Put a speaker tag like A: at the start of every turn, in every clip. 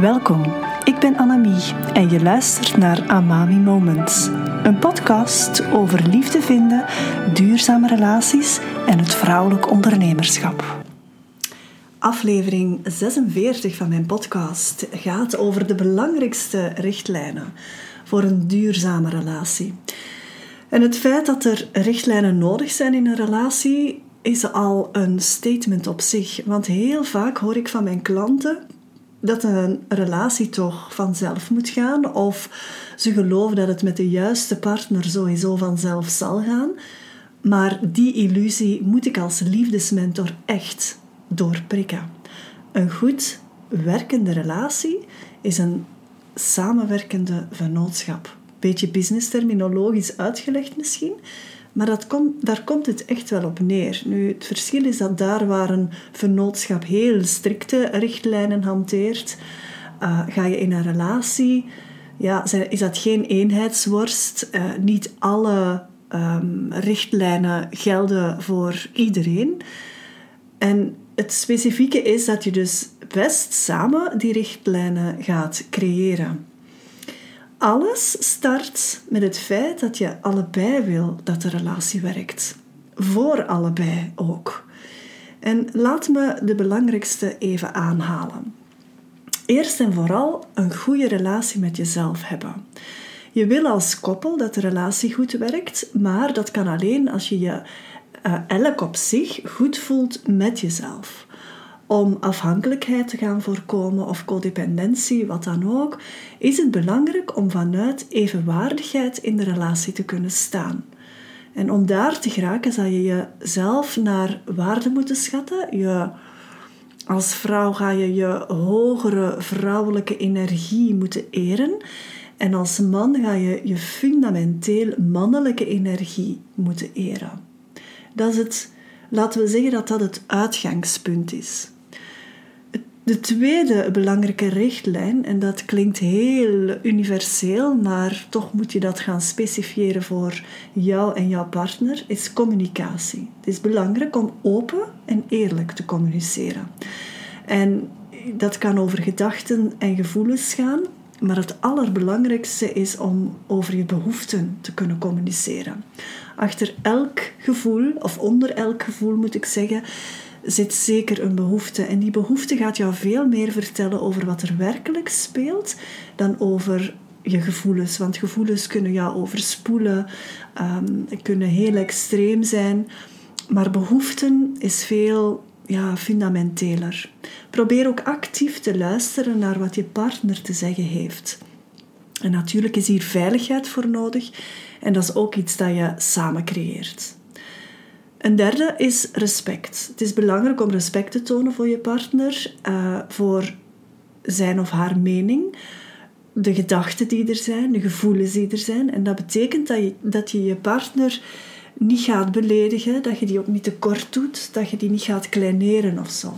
A: Welkom, ik ben Annemie en je luistert naar Amami Moments. Een podcast over liefde vinden, duurzame relaties en het vrouwelijk ondernemerschap. Aflevering 46 van mijn podcast gaat over de belangrijkste richtlijnen voor een duurzame relatie. En het feit dat er richtlijnen nodig zijn in een relatie is al een statement op zich. Want heel vaak hoor ik van mijn klanten dat een relatie toch vanzelf moet gaan, of ze geloven dat het met de juiste partner sowieso vanzelf zal gaan. Maar die illusie moet ik als liefdesmentor echt doorprikken. Een goed werkende relatie is een samenwerkende vennootschap. Beetje business terminologisch uitgelegd misschien, maar dat komt, daar komt het echt wel op neer. Nu, het verschil is dat daar waar een vennootschap heel strikte richtlijnen hanteert, uh, ga je in een relatie, ja, is dat geen eenheidsworst. Uh, niet alle um, richtlijnen gelden voor iedereen. En het specifieke is dat je dus best samen die richtlijnen gaat creëren. Alles start met het feit dat je allebei wil dat de relatie werkt. Voor allebei ook. En laat me de belangrijkste even aanhalen. Eerst en vooral een goede relatie met jezelf hebben. Je wil als koppel dat de relatie goed werkt, maar dat kan alleen als je je uh, elk op zich goed voelt met jezelf om afhankelijkheid te gaan voorkomen of codependentie, wat dan ook, is het belangrijk om vanuit evenwaardigheid in de relatie te kunnen staan. En om daar te geraken, zal je jezelf naar waarde moeten schatten. Je, als vrouw ga je je hogere vrouwelijke energie moeten eren. En als man ga je je fundamenteel mannelijke energie moeten eren. Dat is het, laten we zeggen dat dat het uitgangspunt is. De tweede belangrijke richtlijn, en dat klinkt heel universeel, maar toch moet je dat gaan specifieren voor jou en jouw partner, is communicatie. Het is belangrijk om open en eerlijk te communiceren. En dat kan over gedachten en gevoelens gaan, maar het allerbelangrijkste is om over je behoeften te kunnen communiceren. Achter elk gevoel, of onder elk gevoel moet ik zeggen, zit zeker een behoefte. En die behoefte gaat jou veel meer vertellen over wat er werkelijk speelt dan over je gevoelens. Want gevoelens kunnen jou overspoelen, um, kunnen heel extreem zijn. Maar behoeften is veel ja, fundamenteler. Probeer ook actief te luisteren naar wat je partner te zeggen heeft. En natuurlijk is hier veiligheid voor nodig. En dat is ook iets dat je samen creëert. Een derde is respect. Het is belangrijk om respect te tonen voor je partner, uh, voor zijn of haar mening, de gedachten die er zijn, de gevoelens die er zijn. En dat betekent dat je dat je, je partner niet gaat beledigen, dat je die ook niet tekort doet, dat je die niet gaat kleineren of zo.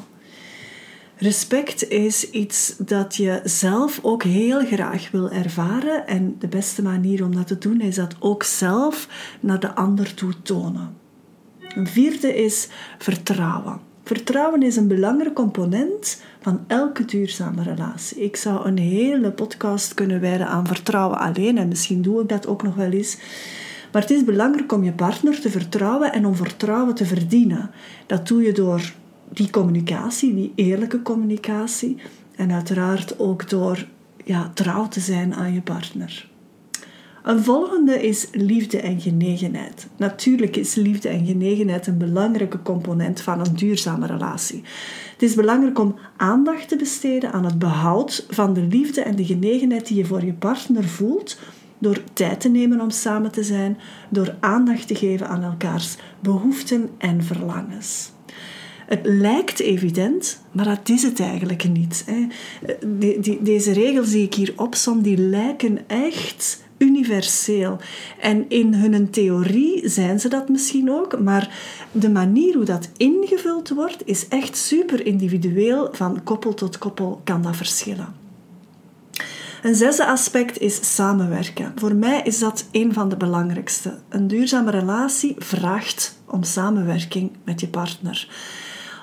A: Respect is iets dat je zelf ook heel graag wil ervaren en de beste manier om dat te doen is dat ook zelf naar de ander toe tonen. Een vierde is vertrouwen. Vertrouwen is een belangrijk component van elke duurzame relatie. Ik zou een hele podcast kunnen wijden aan vertrouwen alleen en misschien doe ik dat ook nog wel eens. Maar het is belangrijk om je partner te vertrouwen en om vertrouwen te verdienen. Dat doe je door die communicatie, die eerlijke communicatie en uiteraard ook door ja, trouw te zijn aan je partner. Een volgende is liefde en genegenheid. Natuurlijk is liefde en genegenheid een belangrijke component van een duurzame relatie. Het is belangrijk om aandacht te besteden aan het behoud van de liefde en de genegenheid die je voor je partner voelt, door tijd te nemen om samen te zijn, door aandacht te geven aan elkaars behoeften en verlangens. Het lijkt evident, maar dat is het eigenlijk niet. deze regels die ik hier opsom, die lijken echt universeel. En in hun theorie zijn ze dat misschien ook, maar de manier hoe dat ingevuld wordt is echt super individueel. Van koppel tot koppel kan dat verschillen. Een zesde aspect is samenwerken. Voor mij is dat een van de belangrijkste. Een duurzame relatie vraagt om samenwerking met je partner.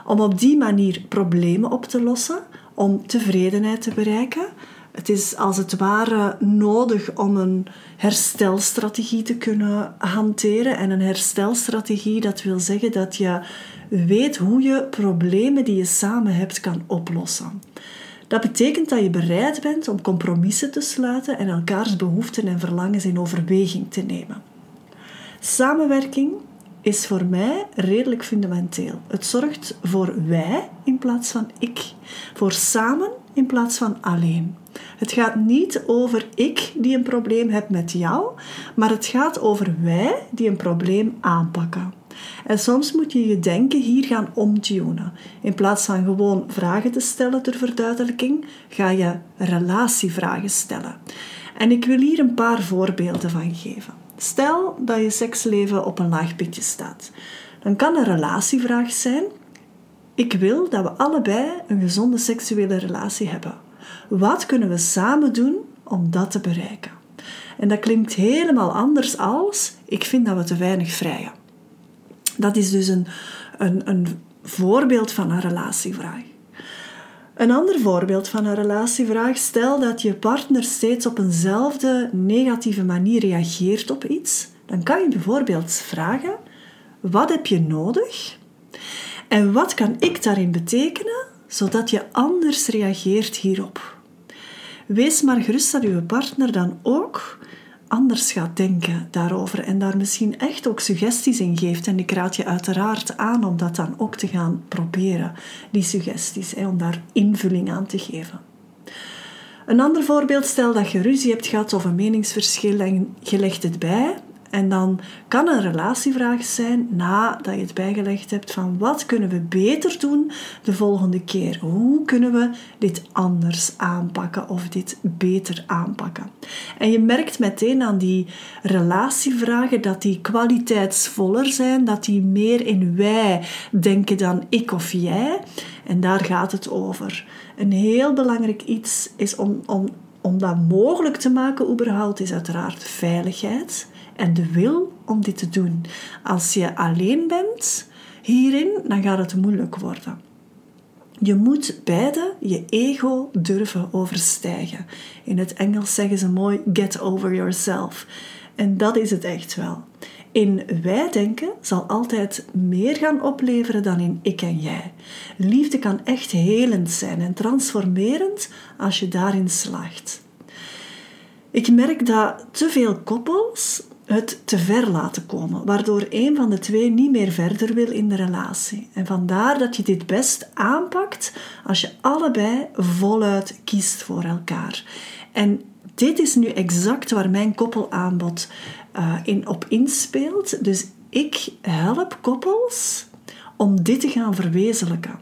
A: Om op die manier problemen op te lossen, om tevredenheid te bereiken. Het is als het ware nodig om een herstelstrategie te kunnen hanteren. En een herstelstrategie, dat wil zeggen dat je weet hoe je problemen die je samen hebt kan oplossen. Dat betekent dat je bereid bent om compromissen te sluiten en elkaars behoeften en verlangens in overweging te nemen. Samenwerking is voor mij redelijk fundamenteel. Het zorgt voor wij in plaats van ik, voor samen in plaats van alleen. Het gaat niet over ik die een probleem heb met jou, maar het gaat over wij die een probleem aanpakken. En soms moet je je denken hier gaan omtunen. In plaats van gewoon vragen te stellen ter verduidelijking, ga je relatievragen stellen. En ik wil hier een paar voorbeelden van geven. Stel dat je seksleven op een laag pitje staat. Dan kan een relatievraag zijn: Ik wil dat we allebei een gezonde seksuele relatie hebben. Wat kunnen we samen doen om dat te bereiken? En dat klinkt helemaal anders als: Ik vind dat we te weinig vrijen. Dat is dus een, een, een voorbeeld van een relatievraag. Een ander voorbeeld van een relatievraag: stel dat je partner steeds op eenzelfde negatieve manier reageert op iets, dan kan je bijvoorbeeld vragen: wat heb je nodig? En wat kan ik daarin betekenen zodat je anders reageert hierop? Wees maar gerust dat uw partner dan ook anders gaat denken daarover en daar misschien echt ook suggesties in geeft. En ik raad je uiteraard aan om dat dan ook te gaan proberen, die suggesties, om daar invulling aan te geven. Een ander voorbeeld, stel dat je ruzie hebt gehad of een meningsverschil en je legt het bij en dan kan een relatievraag zijn, nadat je het bijgelegd hebt, van wat kunnen we beter doen de volgende keer? Hoe kunnen we dit anders aanpakken of dit beter aanpakken? En je merkt meteen aan die relatievragen dat die kwaliteitsvoller zijn, dat die meer in wij denken dan ik of jij. En daar gaat het over. Een heel belangrijk iets is om, om, om dat mogelijk te maken, überhaupt, is uiteraard veiligheid en de wil om dit te doen. Als je alleen bent hierin, dan gaat het moeilijk worden. Je moet beide je ego durven overstijgen. In het Engels zeggen ze mooi: get over yourself. En dat is het echt wel. In wij denken zal altijd meer gaan opleveren dan in ik en jij. Liefde kan echt helend zijn en transformerend als je daarin slaagt. Ik merk dat te veel koppels het te ver laten komen, waardoor een van de twee niet meer verder wil in de relatie. En vandaar dat je dit best aanpakt als je allebei voluit kiest voor elkaar. En dit is nu exact waar mijn koppelaanbod uh, in, op inspeelt. Dus ik help koppels om dit te gaan verwezenlijken.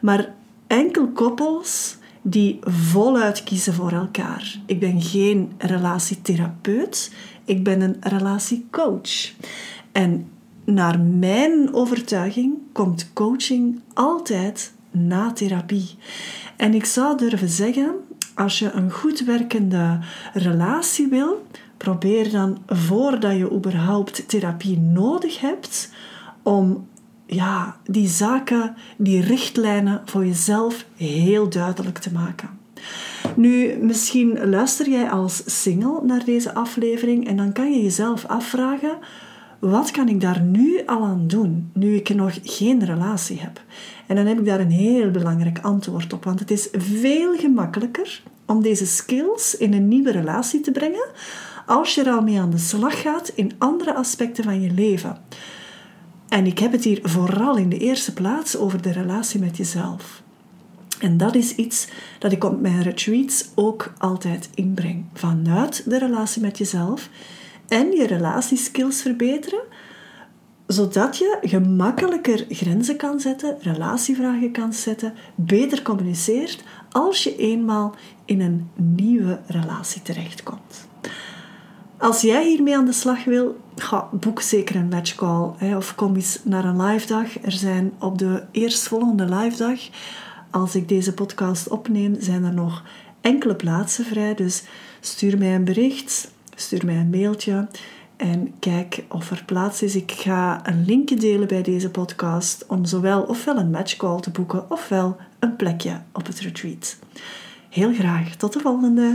A: Maar enkel koppels die voluit kiezen voor elkaar. Ik ben geen relatietherapeut. Ik ben een relatiecoach. En naar mijn overtuiging komt coaching altijd na therapie. En ik zou durven zeggen, als je een goed werkende relatie wil, probeer dan voordat je überhaupt therapie nodig hebt, om ja, die zaken, die richtlijnen voor jezelf heel duidelijk te maken. Nu, misschien luister jij als single naar deze aflevering en dan kan je jezelf afvragen: wat kan ik daar nu al aan doen, nu ik nog geen relatie heb? En dan heb ik daar een heel belangrijk antwoord op, want het is veel gemakkelijker om deze skills in een nieuwe relatie te brengen als je er al mee aan de slag gaat in andere aspecten van je leven. En ik heb het hier vooral in de eerste plaats over de relatie met jezelf. En dat is iets dat ik op mijn retreats ook altijd inbreng. Vanuit de relatie met jezelf en je relatieskills verbeteren, zodat je gemakkelijker grenzen kan zetten, relatievragen kan zetten, beter communiceert als je eenmaal in een nieuwe relatie terechtkomt. Als jij hiermee aan de slag wil, ga, boek zeker een matchcall hè, of kom eens naar een live dag. Er zijn op de eerstvolgende live dag als ik deze podcast opneem, zijn er nog enkele plaatsen vrij. Dus stuur mij een bericht, stuur mij een mailtje en kijk of er plaats is. Ik ga een linkje delen bij deze podcast om zowel ofwel een matchcall te boeken ofwel een plekje op het retreat. Heel graag. Tot de volgende.